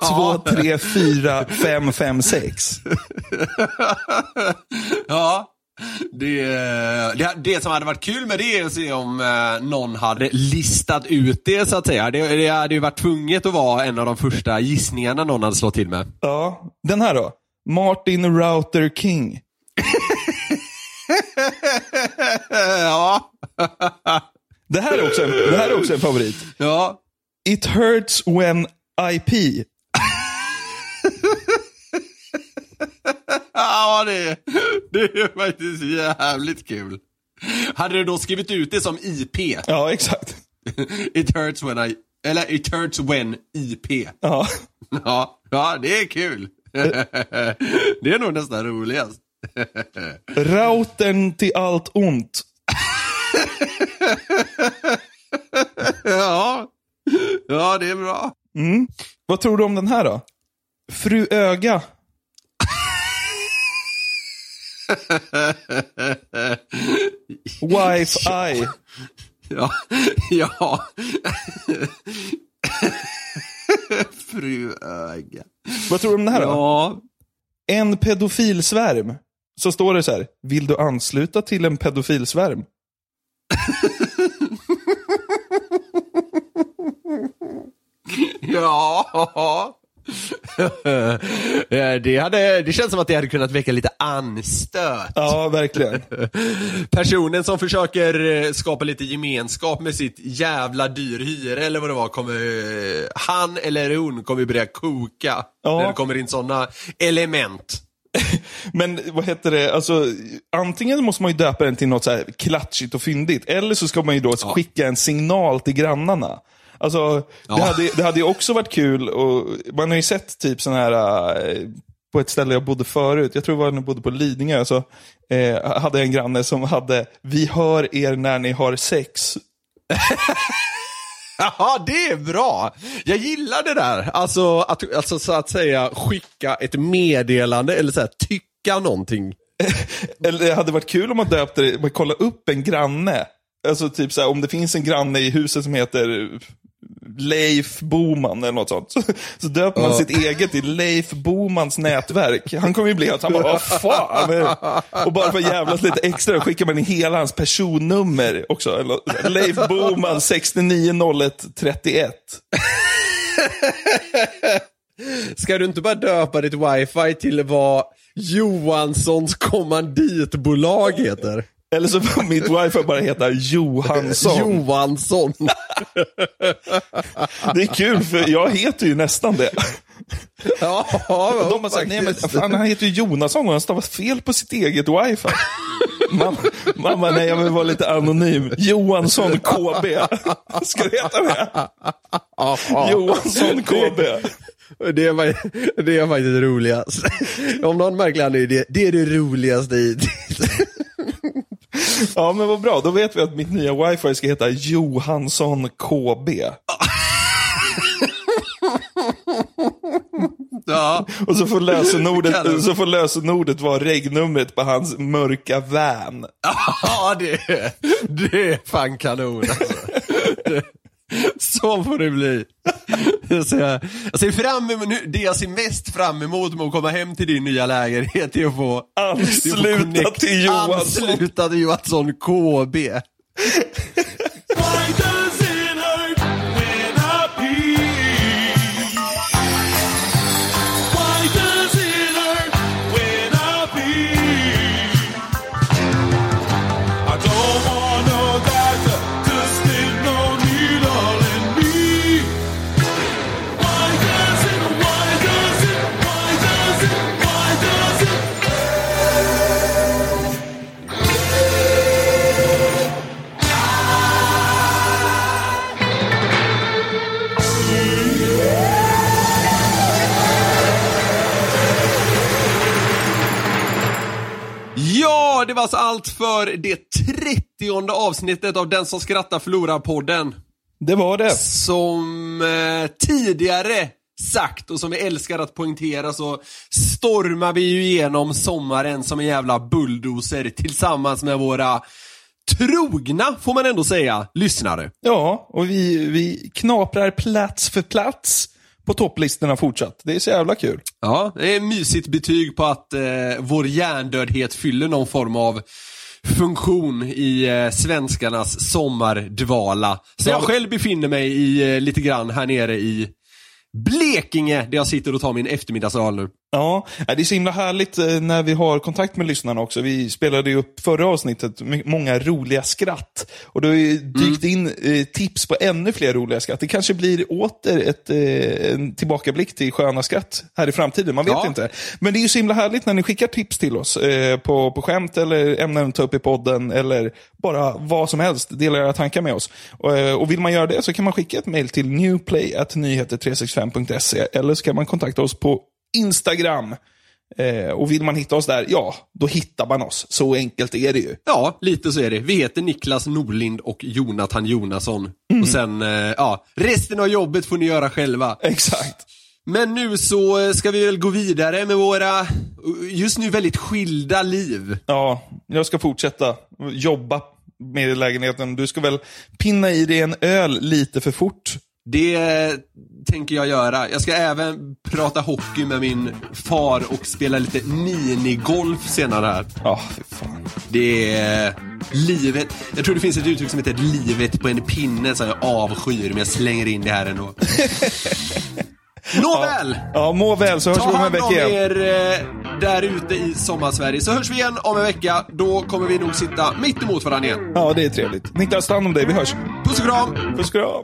2, 3, 4, 5, 5, 6. Ja. Det, det, det som hade varit kul med det är att se om eh, någon hade listat ut det så att säga. Det, det hade ju varit tvunget att vara en av de första gissningarna någon hade slått till med. Ja, den här då? Martin Router King. ja. Det här är också en, det här är också en favorit. Ja. It hurts when IP. Ja, det, det är faktiskt jävligt kul. Hade du då skrivit ut det som IP? Ja, exakt. It hurts when I... Eller it hurts when IP. Ja. Ja, ja det är kul. Det är nog nästan roligast. Routern till allt ont. Ja, ja det är bra. Vad tror du om den här då? Fru Öga. Wifi. Ja, ja. Fru öga. Vad tror du om det här då? Ja, En pedofilsvärm. Så står det så här, vill du ansluta till en pedofilsvärm? Ja. Ja, det, hade, det känns som att det hade kunnat väcka lite anstöt. Ja, verkligen. Personen som försöker eh, skapa lite gemenskap med sitt jävla dyrhyre eller vad det var, kommer, eh, han eller hon kommer börja koka. Ja. När det kommer in sådana element. Men vad heter det, alltså antingen måste man ju döpa den till något så här klatschigt och fyndigt, eller så ska man ju då skicka en signal till grannarna. Alltså, det, Ja. hade, det hade ju också varit kul, och man har ju sett typ sån här, eh, på ett ställe jag bodde förut, jag tror det var när jag bodde på Lidingö, så eh, hade jag en granne som hade, vi hör er när ni har sex. Ja, det är bra! Jag gillar det där. Alltså, att, alltså så att säga skicka ett meddelande eller så här, tycka någonting. Eller det hade varit kul om man döpte det, man kolla upp en granne. Alltså typ så här, om det finns en granne i huset som heter Leif Boman eller något sånt. Så, så döper man sitt eget i Leif Bomans nätverk. Han kommer ju bli att han bara, vad fan. Och bara för att jävlas lite extra skickar man in hela hans personnummer också. Eller, Leif Boman 690131. Ska du inte bara döpa ditt wifi till vad Johanssons kommanditbolag heter? Eller så får mitt wifi bara heta Johansson. Johansson. Det är kul för jag heter ju nästan det. ja, Och de har sagt, nej men fan han heter ju Jonasson och han stavar fel på sitt eget wifi. mamma, mamma, nej jag vill vara lite anonym. Johansson KB. Ska det heta det? Johansson KB. Det var, det är faktiskt roligast. Om någon han är det, det är det roligaste i Ja men vad bra, då vet vi att mitt nya wifi ska heta Johansson KB. Ja, Och så får lösenordet, så får lösenordet vara regnumret på hans mörka van. ja det, det är fan kanon alltså. Det, så får det bli. Jag ser, jag ser fram emot, nu- det jag ser mest fram emot med att komma hem till din nya lägenhet är att få Ansluta till Johansson. Ansluta till Johansson KB. Det var alltså allt för det 30 avsnittet av Den som skrattar förlorar-podden. Det var det. Som eh, tidigare sagt och som vi älskar att poängtera så stormar vi ju igenom sommaren som en jävla bulldozer tillsammans med våra trogna, får man ändå säga, lyssnare. Ja, och vi, vi knaprar plats för plats på topplistorna fortsatt. Det är så jävla kul. Ja, det är mysigt betyg på att eh, vår hjärndödhet fyller någon form av funktion i eh, svenskarnas sommardvala. Så jag Ja. själv befinner mig i, eh, lite grann här nere i Blekinge, där jag sitter och tar min eftermiddagsöl nu. Ja, det är så himla härligt eh, när vi har kontakt med lyssnarna också. Vi spelade ju upp förra avsnittet många roliga skratt. Och har ju dykt in eh, tips på ännu fler roliga skratt. Det kanske blir åter ett, eh, en tillbakablick till sköna skratt här i framtiden. Man vet Ja. inte. Men det är ju så himla härligt när ni skickar tips till oss på, på skämt eller ämnen att ta upp i podden eller bara vad som helst. Dela era tankar med oss. Och, och vill man göra det så kan man skicka ett mejl till newplay.nyheter365.se eller så kan man kontakta oss på Instagram. Eh, och vill man hitta oss där, ja, då hittar man oss. Så enkelt är det ju. Ja, lite så är det. Vi heter Niklas Norlind och Jonathan Jonasson. Mm. Och sen, eh, ja, resten av jobbet får ni göra själva. Exakt. Men nu så eh, ska vi väl gå vidare med våra, just nu väldigt skilda liv. Ja, jag ska fortsätta jobba med lägenheten. Du ska väl pinna i dig en öl lite för fort. Det tänker jag göra. Jag ska även prata hockey med min far och spela lite minigolf senare här. Ja, fy fan. Det är livet. Jag tror det finns ett uttryck som heter livet på en pinne som jag avskyr, men jag slänger in det här ändå. Nåväl! Ja, må väl så hörs vi Ta om en hand vecka om igen. er eh, där ute i sommarsverige, så hörs vi igen om en vecka. Då kommer vi nog sitta mitt emot varandra igen. Ja, det är trevligt. Niklas, ta hand om dig. Vi hörs. Puss och kram! Puss och kram.